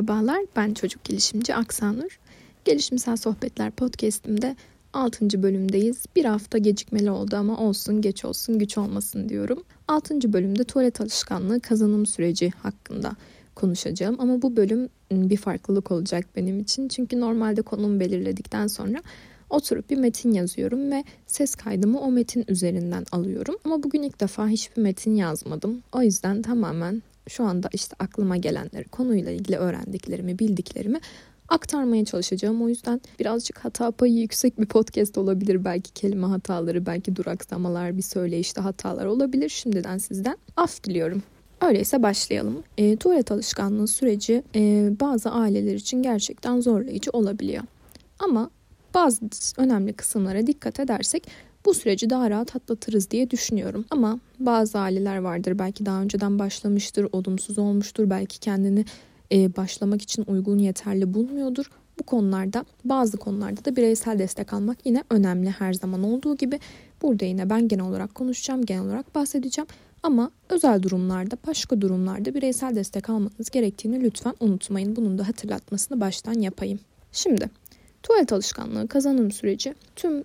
Merhabalar, ben çocuk gelişimci Aksanur. Gelişimsel Sohbetler podcast'imde 6. bölümdeyiz. Bir hafta gecikmeli oldu ama olsun, geç olsun, güç olmasın diyorum. 6. bölümde tuvalet alışkanlığı kazanım süreci hakkında konuşacağım. Ama bu bölüm ıı, bir farklılık olacak benim için. Çünkü normalde konumu belirledikten sonra oturup bir metin yazıyorum ve ses kaydımı o metin üzerinden alıyorum. Ama bugün ilk defa hiçbir metin yazmadım. O yüzden tamamen şu anda işte aklıma gelenleri, konuyla ilgili öğrendiklerimi, bildiklerimi aktarmaya çalışacağım. O yüzden birazcık hata payı yüksek bir podcast olabilir. Belki kelime hataları, belki duraksamalar, bir söyleyişte hatalar olabilir. Şimdiden sizden af diliyorum. Öyleyse başlayalım. E, tuvalet alışkanlığı süreci e, bazı aileler için gerçekten zorlayıcı olabiliyor. Ama bazı önemli kısımlara dikkat edersek bu süreci daha rahat atlatırız diye düşünüyorum. Ama bazı aileler vardır belki daha önceden başlamıştır, olumsuz olmuştur, belki kendini e, başlamak için uygun yeterli bulmuyordur. Bu konularda bazı konularda da bireysel destek almak yine önemli her zaman olduğu gibi. Burada yine ben genel olarak konuşacağım, genel olarak bahsedeceğim. Ama özel durumlarda, başka durumlarda bireysel destek almanız gerektiğini lütfen unutmayın. Bunun da hatırlatmasını baştan yapayım. Şimdi tuvalet alışkanlığı kazanım süreci tüm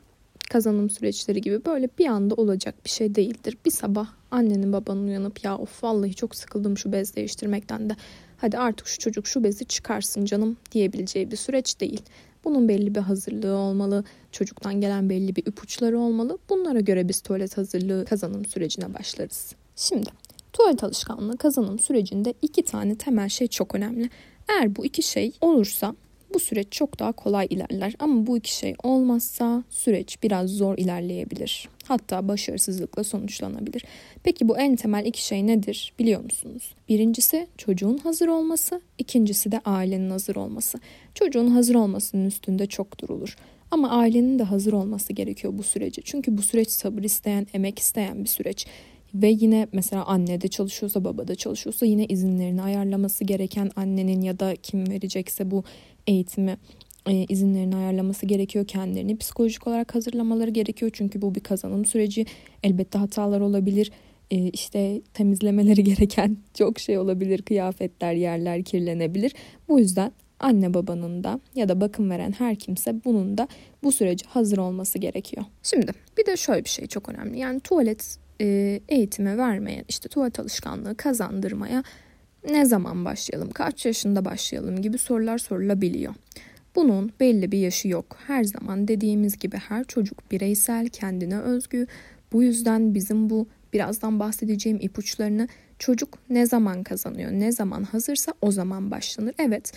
kazanım süreçleri gibi böyle bir anda olacak bir şey değildir. Bir sabah annenin babanın uyanıp ya of vallahi çok sıkıldım şu bez değiştirmekten de hadi artık şu çocuk şu bezi çıkarsın canım diyebileceği bir süreç değil. Bunun belli bir hazırlığı olmalı, çocuktan gelen belli bir ipuçları olmalı. Bunlara göre biz tuvalet hazırlığı kazanım sürecine başlarız. Şimdi tuvalet alışkanlığı kazanım sürecinde iki tane temel şey çok önemli. Eğer bu iki şey olursa bu süreç çok daha kolay ilerler ama bu iki şey olmazsa süreç biraz zor ilerleyebilir. Hatta başarısızlıkla sonuçlanabilir. Peki bu en temel iki şey nedir biliyor musunuz? Birincisi çocuğun hazır olması, ikincisi de ailenin hazır olması. Çocuğun hazır olmasının üstünde çok durulur. Ama ailenin de hazır olması gerekiyor bu sürece. Çünkü bu süreç sabır isteyen, emek isteyen bir süreç. Ve yine mesela anne de çalışıyorsa baba da çalışıyorsa yine izinlerini ayarlaması gereken annenin ya da kim verecekse bu eğitimi e, izinlerini ayarlaması gerekiyor. Kendilerini psikolojik olarak hazırlamaları gerekiyor. Çünkü bu bir kazanım süreci. Elbette hatalar olabilir. E, işte temizlemeleri gereken çok şey olabilir. Kıyafetler, yerler kirlenebilir. Bu yüzden anne babanın da ya da bakım veren her kimse bunun da bu sürece hazır olması gerekiyor. Şimdi bir de şöyle bir şey çok önemli. Yani tuvalet e, eğitimi vermeye, işte tuvalet alışkanlığı kazandırmaya ne zaman başlayalım, kaç yaşında başlayalım gibi sorular sorulabiliyor. Bunun belli bir yaşı yok. Her zaman dediğimiz gibi her çocuk bireysel, kendine özgü. Bu yüzden bizim bu birazdan bahsedeceğim ipuçlarını çocuk ne zaman kazanıyor, ne zaman hazırsa o zaman başlanır. Evet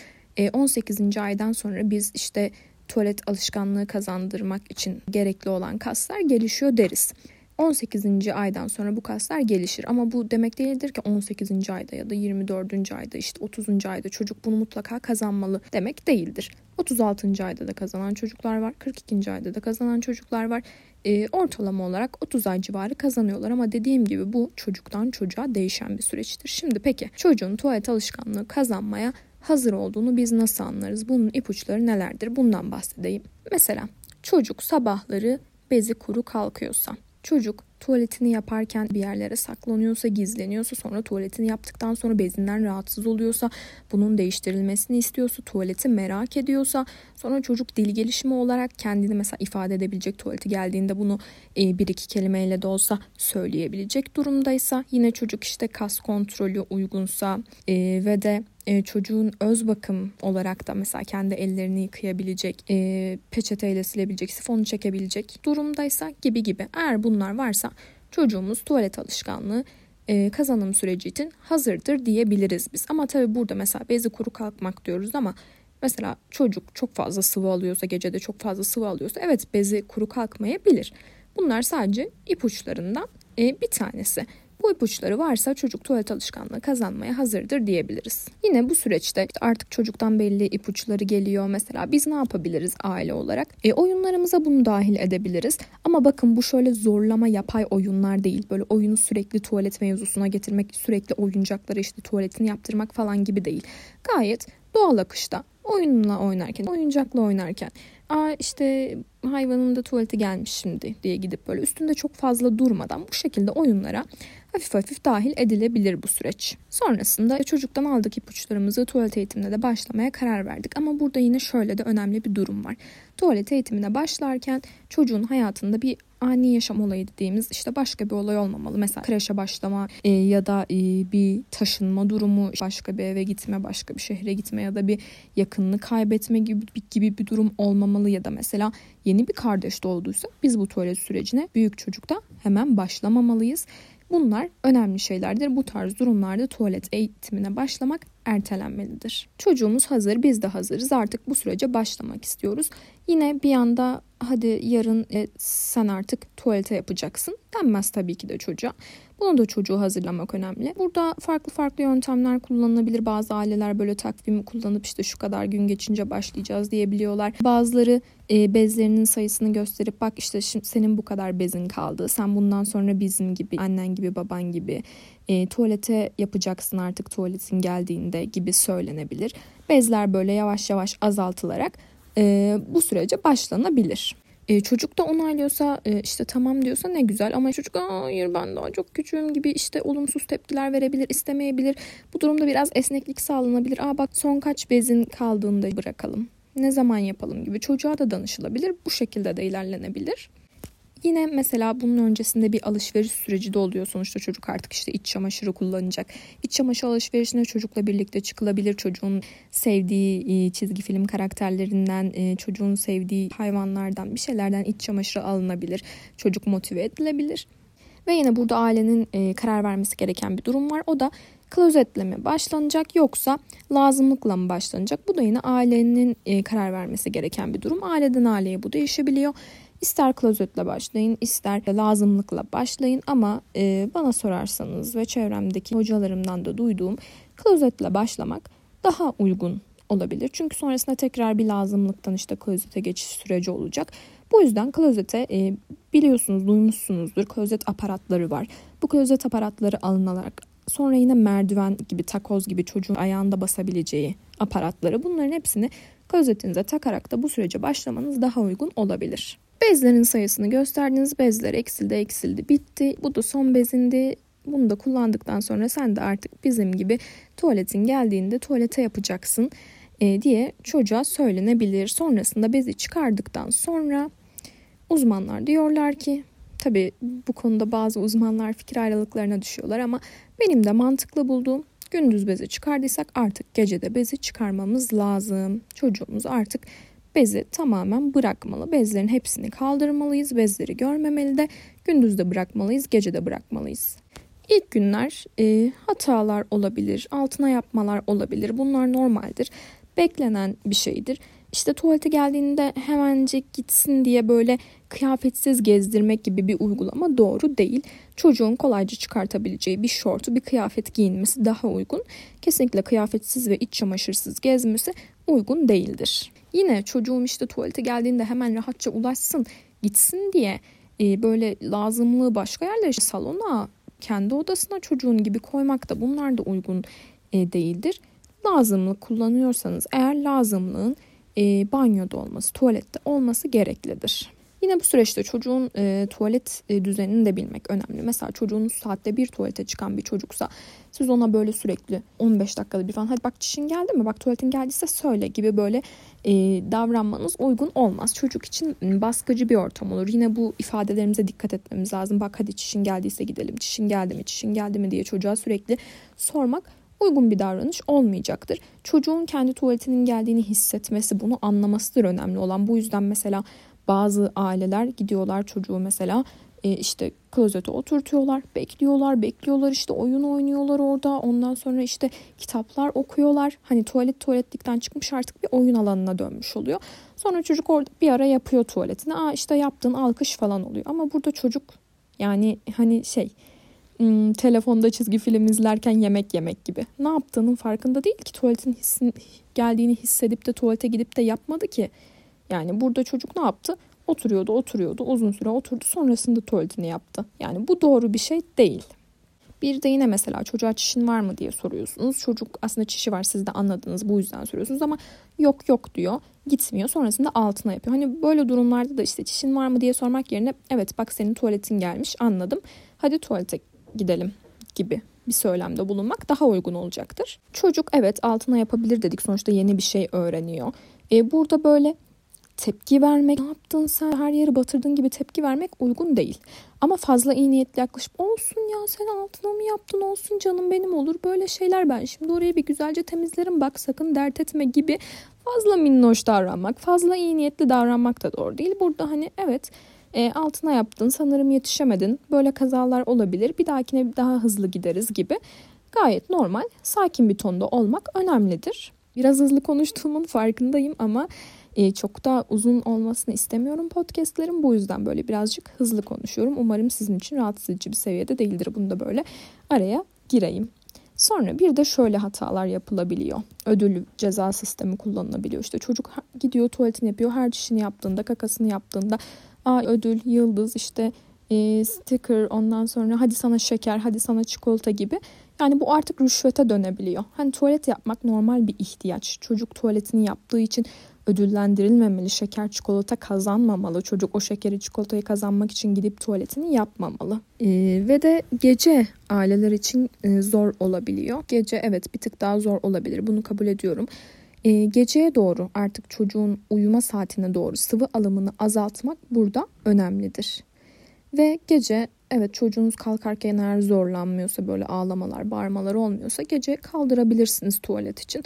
18. E, aydan sonra biz işte tuvalet alışkanlığı kazandırmak için gerekli olan kaslar gelişiyor deriz. 18. aydan sonra bu kaslar gelişir. Ama bu demek değildir ki 18. ayda ya da 24. ayda işte 30. ayda çocuk bunu mutlaka kazanmalı demek değildir. 36. ayda da kazanan çocuklar var. 42. ayda da kazanan çocuklar var. E, ortalama olarak 30 ay civarı kazanıyorlar ama dediğim gibi bu çocuktan çocuğa değişen bir süreçtir. Şimdi peki çocuğun tuvalet alışkanlığı kazanmaya hazır olduğunu biz nasıl anlarız? Bunun ipuçları nelerdir? Bundan bahsedeyim. Mesela çocuk sabahları bezi kuru kalkıyorsa Çocuk tuvaletini yaparken bir yerlere saklanıyorsa, gizleniyorsa, sonra tuvaletini yaptıktan sonra bezinden rahatsız oluyorsa, bunun değiştirilmesini istiyorsa, tuvaleti merak ediyorsa, sonra çocuk dil gelişimi olarak kendini mesela ifade edebilecek tuvaleti geldiğinde bunu e, bir iki kelimeyle de olsa söyleyebilecek durumdaysa, yine çocuk işte kas kontrolü uygunsa e, ve de e, çocuğun öz bakım olarak da mesela kendi ellerini yıkayabilecek, e, peçeteyle silebilecek, sifonu çekebilecek durumdaysa gibi gibi. Eğer bunlar varsa çocuğumuz tuvalet alışkanlığı e, kazanım süreci için hazırdır diyebiliriz biz. Ama tabii burada mesela bezi kuru kalkmak diyoruz ama mesela çocuk çok fazla sıvı alıyorsa, gecede çok fazla sıvı alıyorsa evet bezi kuru kalkmayabilir. Bunlar sadece ipuçlarından e, bir tanesi. Bu ipuçları varsa çocuk tuvalet alışkanlığı kazanmaya hazırdır diyebiliriz. Yine bu süreçte artık çocuktan belli ipuçları geliyor. Mesela biz ne yapabiliriz aile olarak? E, oyunlarımıza bunu dahil edebiliriz. Ama bakın bu şöyle zorlama yapay oyunlar değil. Böyle oyunu sürekli tuvalet mevzusuna getirmek, sürekli oyuncakları işte tuvaletini yaptırmak falan gibi değil. Gayet doğal akışta oyunla oynarken, oyuncakla oynarken Aa işte hayvanın da tuvaleti gelmiş şimdi diye gidip böyle üstünde çok fazla durmadan bu şekilde oyunlara hafif hafif dahil edilebilir bu süreç. Sonrasında çocuktan aldık ipuçlarımızı tuvalet eğitimine de başlamaya karar verdik. Ama burada yine şöyle de önemli bir durum var. Tuvalet eğitimine başlarken çocuğun hayatında bir ani yaşam olayı dediğimiz işte başka bir olay olmamalı. Mesela kreşe başlama e, ya da e, bir taşınma durumu, başka bir eve gitme, başka bir şehre gitme ya da bir yakınını kaybetme gibi, gibi bir durum olmamalı ya da mesela yeni bir kardeş doğduysa biz bu tuvalet sürecine büyük çocukta hemen başlamamalıyız. Bunlar önemli şeylerdir. Bu tarz durumlarda tuvalet eğitimine başlamak ertelenmelidir. Çocuğumuz hazır, biz de hazırız. Artık bu sürece başlamak istiyoruz. Yine bir anda hadi yarın e, sen artık tuvalete yapacaksın denmez tabii ki de çocuğa. Buna da çocuğu hazırlamak önemli. Burada farklı farklı yöntemler kullanılabilir. Bazı aileler böyle takvimi kullanıp işte şu kadar gün geçince başlayacağız diyebiliyorlar. Bazıları e, bezlerinin sayısını gösterip bak işte şimdi senin bu kadar bezin kaldı. Sen bundan sonra bizim gibi, annen gibi, baban gibi e, tuvalete yapacaksın artık tuvaletin geldiğinde gibi söylenebilir. Bezler böyle yavaş yavaş azaltılarak e, bu sürece başlanabilir. E, çocuk da onaylıyorsa e, işte tamam diyorsa ne güzel ama çocuk hayır ben daha çok küçüğüm gibi işte olumsuz tepkiler verebilir istemeyebilir. Bu durumda biraz esneklik sağlanabilir. Aa bak son kaç bezin kaldığında bırakalım. Ne zaman yapalım gibi çocuğa da danışılabilir. Bu şekilde de ilerlenebilir. Yine mesela bunun öncesinde bir alışveriş süreci de oluyor. Sonuçta çocuk artık işte iç çamaşırı kullanacak. İç çamaşır alışverişine çocukla birlikte çıkılabilir. Çocuğun sevdiği e, çizgi film karakterlerinden, e, çocuğun sevdiği hayvanlardan bir şeylerden iç çamaşırı alınabilir. Çocuk motive edilebilir. Ve yine burada ailenin e, karar vermesi gereken bir durum var. O da klozetle mi başlanacak yoksa lazımlıkla mı başlanacak? Bu da yine ailenin karar vermesi gereken bir durum. Aileden aileye bu değişebiliyor. İster klozetle başlayın, ister lazımlıkla başlayın ama e, bana sorarsanız ve çevremdeki hocalarımdan da duyduğum klozetle başlamak daha uygun olabilir. Çünkü sonrasında tekrar bir lazımlıktan işte klozete geçiş süreci olacak. Bu yüzden klozete e, biliyorsunuz, duymuşsunuzdur klozet aparatları var. Bu klozet aparatları alınarak sonra yine merdiven gibi, takoz gibi çocuğun ayağında basabileceği aparatları bunların hepsini klozetinize takarak da bu sürece başlamanız daha uygun olabilir. Bezlerin sayısını gösterdiniz. Bezler eksildi eksildi bitti. Bu da son bezindi. Bunu da kullandıktan sonra sen de artık bizim gibi tuvaletin geldiğinde tuvalete yapacaksın e, diye çocuğa söylenebilir. Sonrasında bezi çıkardıktan sonra uzmanlar diyorlar ki tabi bu konuda bazı uzmanlar fikir ayrılıklarına düşüyorlar ama benim de mantıklı bulduğum gündüz bezi çıkardıysak artık gecede bezi çıkarmamız lazım. Çocuğumuz artık bezi tamamen bırakmalı. Bezlerin hepsini kaldırmalıyız. Bezleri görmemeli de gündüzde bırakmalıyız, gecede bırakmalıyız. İlk günler e, hatalar olabilir, altına yapmalar olabilir. Bunlar normaldir. Beklenen bir şeydir. İşte tuvalete geldiğinde hemencik gitsin diye böyle kıyafetsiz gezdirmek gibi bir uygulama doğru değil. Çocuğun kolayca çıkartabileceği bir şortu, bir kıyafet giyinmesi daha uygun. Kesinlikle kıyafetsiz ve iç çamaşırsız gezmesi uygun değildir. Yine çocuğum işte tuvalete geldiğinde hemen rahatça ulaşsın, gitsin diye e, böyle lazımlığı başka yerlere salona, kendi odasına çocuğun gibi koymak da bunlar da uygun e, değildir. Lazımlık kullanıyorsanız eğer lazımlığın e, banyoda olması, tuvalette olması gereklidir. Yine bu süreçte çocuğun e, tuvalet e, düzenini de bilmek önemli. Mesela çocuğunuz saatte bir tuvalete çıkan bir çocuksa siz ona böyle sürekli 15 dakikada bir falan hadi bak çişin geldi mi bak tuvaletin geldiyse söyle gibi böyle e, davranmanız uygun olmaz. Çocuk için baskıcı bir ortam olur. Yine bu ifadelerimize dikkat etmemiz lazım. Bak hadi çişin geldiyse gidelim. Çişin geldi mi? Çişin geldi mi diye çocuğa sürekli sormak uygun bir davranış olmayacaktır. Çocuğun kendi tuvaletinin geldiğini hissetmesi, bunu anlamasıdır önemli olan. Bu yüzden mesela bazı aileler gidiyorlar çocuğu mesela e, işte klozete oturtuyorlar, bekliyorlar, bekliyorlar işte oyun oynuyorlar orada. Ondan sonra işte kitaplar okuyorlar. Hani tuvalet tuvaletlikten çıkmış artık bir oyun alanına dönmüş oluyor. Sonra çocuk orada bir ara yapıyor tuvaletini. Aa işte yaptığın alkış falan oluyor. Ama burada çocuk yani hani şey hmm, telefonda çizgi film izlerken yemek yemek gibi. Ne yaptığının farkında değil ki tuvaletin hissin, geldiğini hissedip de tuvalete gidip de yapmadı ki. Yani burada çocuk ne yaptı? Oturuyordu, oturuyordu, uzun süre oturdu, sonrasında tuvaletini yaptı. Yani bu doğru bir şey değil. Bir de yine mesela çocuğa çişin var mı diye soruyorsunuz. Çocuk aslında çişi var siz de anladınız bu yüzden soruyorsunuz ama yok yok diyor gitmiyor sonrasında altına yapıyor. Hani böyle durumlarda da işte çişin var mı diye sormak yerine evet bak senin tuvaletin gelmiş anladım hadi tuvalete gidelim gibi bir söylemde bulunmak daha uygun olacaktır. Çocuk evet altına yapabilir dedik sonuçta yeni bir şey öğreniyor. E, burada böyle tepki vermek, ne yaptın sen her yeri batırdın gibi tepki vermek uygun değil. Ama fazla iyi niyetli yaklaşıp olsun ya sen altına mı yaptın olsun canım benim olur böyle şeyler ben şimdi orayı bir güzelce temizlerim bak sakın dert etme gibi fazla minnoş davranmak, fazla iyi niyetli davranmak da doğru değil. Burada hani evet e, altına yaptın sanırım yetişemedin böyle kazalar olabilir bir dahakine daha hızlı gideriz gibi gayet normal sakin bir tonda olmak önemlidir. Biraz hızlı konuştuğumun farkındayım ama e, çok da uzun olmasını istemiyorum podcastlerim. Bu yüzden böyle birazcık hızlı konuşuyorum. Umarım sizin için rahatsız edici bir seviyede değildir. Bunu da böyle araya gireyim. Sonra bir de şöyle hatalar yapılabiliyor. Ödül ceza sistemi kullanılabiliyor. İşte çocuk gidiyor tuvaletini yapıyor. Her çişini yaptığında, kakasını yaptığında a ödül, yıldız, işte e, sticker, ondan sonra hadi sana şeker, hadi sana çikolata gibi. Yani bu artık rüşvete dönebiliyor. Hani tuvalet yapmak normal bir ihtiyaç. Çocuk tuvaletini yaptığı için ödüllendirilmemeli. Şeker çikolata kazanmamalı. Çocuk o şekeri çikolatayı kazanmak için gidip tuvaletini yapmamalı. Ee, ve de gece aileler için e, zor olabiliyor. Gece evet bir tık daha zor olabilir. Bunu kabul ediyorum. Ee, geceye doğru artık çocuğun uyuma saatine doğru sıvı alımını azaltmak burada önemlidir. Ve gece evet çocuğunuz kalkarken eğer zorlanmıyorsa böyle ağlamalar, bağırmalar olmuyorsa gece kaldırabilirsiniz tuvalet için.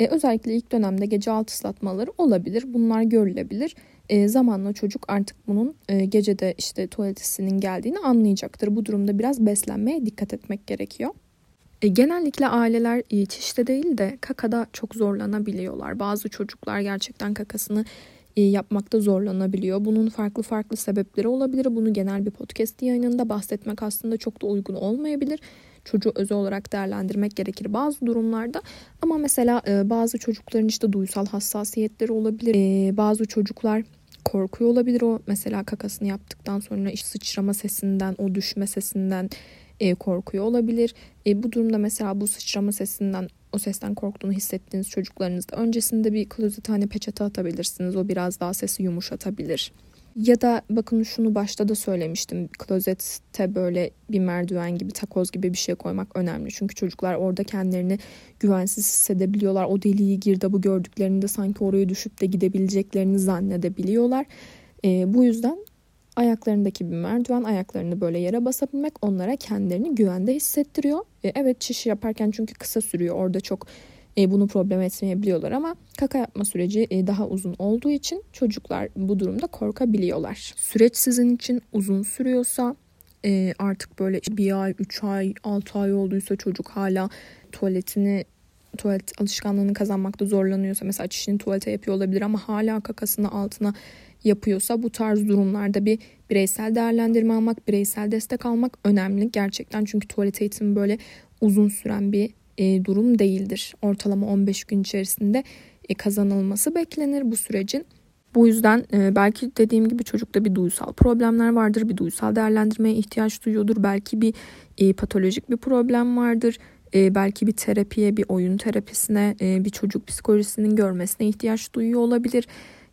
E, özellikle ilk dönemde gece alt ıslatmaları olabilir. Bunlar görülebilir. E, zamanla çocuk artık bunun e, gecede işte tuvaletisinin geldiğini anlayacaktır. Bu durumda biraz beslenmeye dikkat etmek gerekiyor. E, genellikle aileler çişte değil de kakada çok zorlanabiliyorlar. Bazı çocuklar gerçekten kakasını yapmakta zorlanabiliyor. Bunun farklı farklı sebepleri olabilir. Bunu genel bir podcast yayınında bahsetmek aslında çok da uygun olmayabilir çocuğu özel olarak değerlendirmek gerekir bazı durumlarda. Ama mesela e, bazı çocukların işte duysal hassasiyetleri olabilir. E, bazı çocuklar korkuyor olabilir o mesela kakasını yaptıktan sonra işte sıçrama sesinden, o düşme sesinden e, korkuyor olabilir. E, bu durumda mesela bu sıçrama sesinden o sesten korktuğunu hissettiğiniz çocuklarınızda öncesinde bir klozethane peçete atabilirsiniz. O biraz daha sesi yumuşatabilir. Ya da bakın şunu başta da söylemiştim. Klozette böyle bir merdiven gibi, takoz gibi bir şey koymak önemli. Çünkü çocuklar orada kendilerini güvensiz hissedebiliyorlar. O deliği girdabı gördüklerinde sanki oraya düşüp de gidebileceklerini zannedebiliyorlar. E, bu yüzden ayaklarındaki bir merdiven, ayaklarını böyle yere basabilmek onlara kendilerini güvende hissettiriyor. E, evet çişi yaparken çünkü kısa sürüyor. Orada çok e, bunu problem etmeyebiliyorlar ama kaka yapma süreci e, daha uzun olduğu için çocuklar bu durumda korkabiliyorlar. Süreç sizin için uzun sürüyorsa e, artık böyle bir ay, üç ay, altı ay olduysa çocuk hala tuvaletini tuvalet alışkanlığını kazanmakta zorlanıyorsa mesela çişini tuvalete yapıyor olabilir ama hala kakasını altına yapıyorsa bu tarz durumlarda bir bireysel değerlendirme almak, bireysel destek almak önemli gerçekten. Çünkü tuvalet eğitimi böyle uzun süren bir e, durum değildir. Ortalama 15 gün içerisinde e, kazanılması beklenir bu sürecin. Bu yüzden e, belki dediğim gibi çocukta bir duysal problemler vardır, bir duysal değerlendirmeye ihtiyaç duyuyordur. Belki bir e, patolojik bir problem vardır. E, belki bir terapiye, bir oyun terapisine, e, bir çocuk psikolojisinin görmesine ihtiyaç duyuyor olabilir.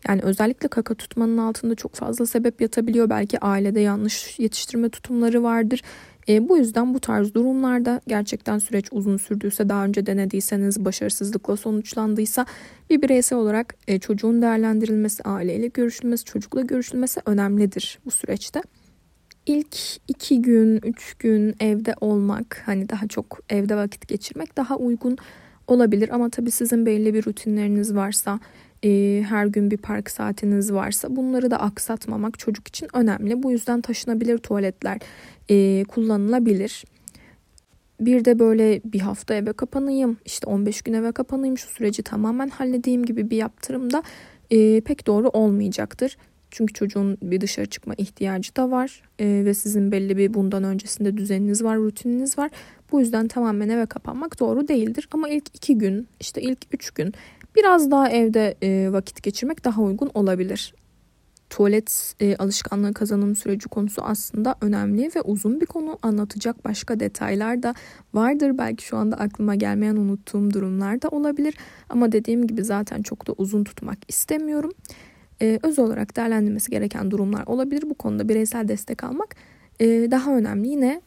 Yani özellikle kaka tutmanın altında çok fazla sebep yatabiliyor. Belki ailede yanlış yetiştirme tutumları vardır. E, bu yüzden bu tarz durumlarda gerçekten süreç uzun sürdüyse daha önce denediyseniz başarısızlıkla sonuçlandıysa bir bireysel olarak e, çocuğun değerlendirilmesi, aileyle görüşülmesi, çocukla görüşülmesi önemlidir bu süreçte. İlk iki gün, üç gün evde olmak, hani daha çok evde vakit geçirmek daha uygun olabilir. Ama tabii sizin belli bir rutinleriniz varsa, e, her gün bir park saatiniz varsa bunları da aksatmamak çocuk için önemli. Bu yüzden taşınabilir tuvaletler e, kullanılabilir. Bir de böyle bir hafta eve kapanayım, işte 15 gün eve kapanayım, şu süreci tamamen halledeyim gibi bir yaptırımda e, pek doğru olmayacaktır. Çünkü çocuğun bir dışarı çıkma ihtiyacı da var e, ve sizin belli bir bundan öncesinde düzeniniz var, rutininiz var. Bu yüzden tamamen eve kapanmak doğru değildir. Ama ilk iki gün, işte ilk üç gün biraz daha evde e, vakit geçirmek daha uygun olabilir. Tuvalet e, alışkanlığı kazanım süreci konusu aslında önemli ve uzun bir konu. Anlatacak başka detaylar da vardır. Belki şu anda aklıma gelmeyen unuttuğum durumlar da olabilir. Ama dediğim gibi zaten çok da uzun tutmak istemiyorum. E, öz olarak değerlendirmesi gereken durumlar olabilir. Bu konuda bireysel destek almak Ee, daha önemli yine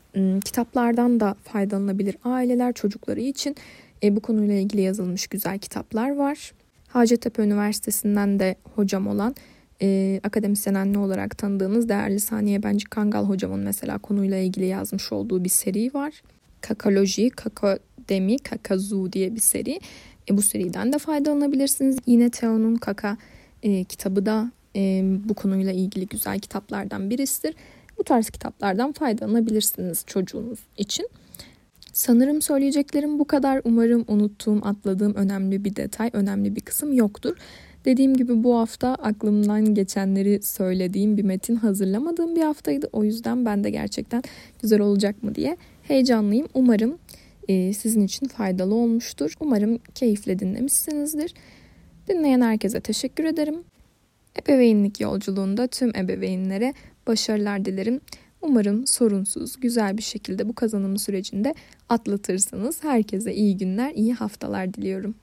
kitaplardan da faydalanabilir aileler çocukları için e, bu konuyla ilgili yazılmış güzel kitaplar var. Hacettepe Üniversitesi'nden de hocam olan e, akademisyen anne olarak tanıdığınız değerli Saniye Bencik Kangal hocamın mesela konuyla ilgili yazmış olduğu bir seri var. Kakaloji, Kakademi, Kakazu diye bir seri. E, bu seriden de faydalanabilirsiniz. Yine Teo'nun Kaka e, kitabı da e, bu konuyla ilgili güzel kitaplardan birisidir. Bu tarz kitaplardan faydalanabilirsiniz çocuğunuz için. Sanırım söyleyeceklerim bu kadar. Umarım unuttuğum, atladığım önemli bir detay, önemli bir kısım yoktur. Dediğim gibi bu hafta aklımdan geçenleri söylediğim bir metin hazırlamadığım bir haftaydı. O yüzden ben de gerçekten güzel olacak mı diye heyecanlıyım. Umarım e, sizin için faydalı olmuştur. Umarım keyifle dinlemişsinizdir. Dinleyen herkese teşekkür ederim. Ebeveynlik yolculuğunda tüm ebeveynlere başarılar dilerim. Umarım sorunsuz, güzel bir şekilde bu kazanım sürecinde atlatırsınız. Herkese iyi günler, iyi haftalar diliyorum.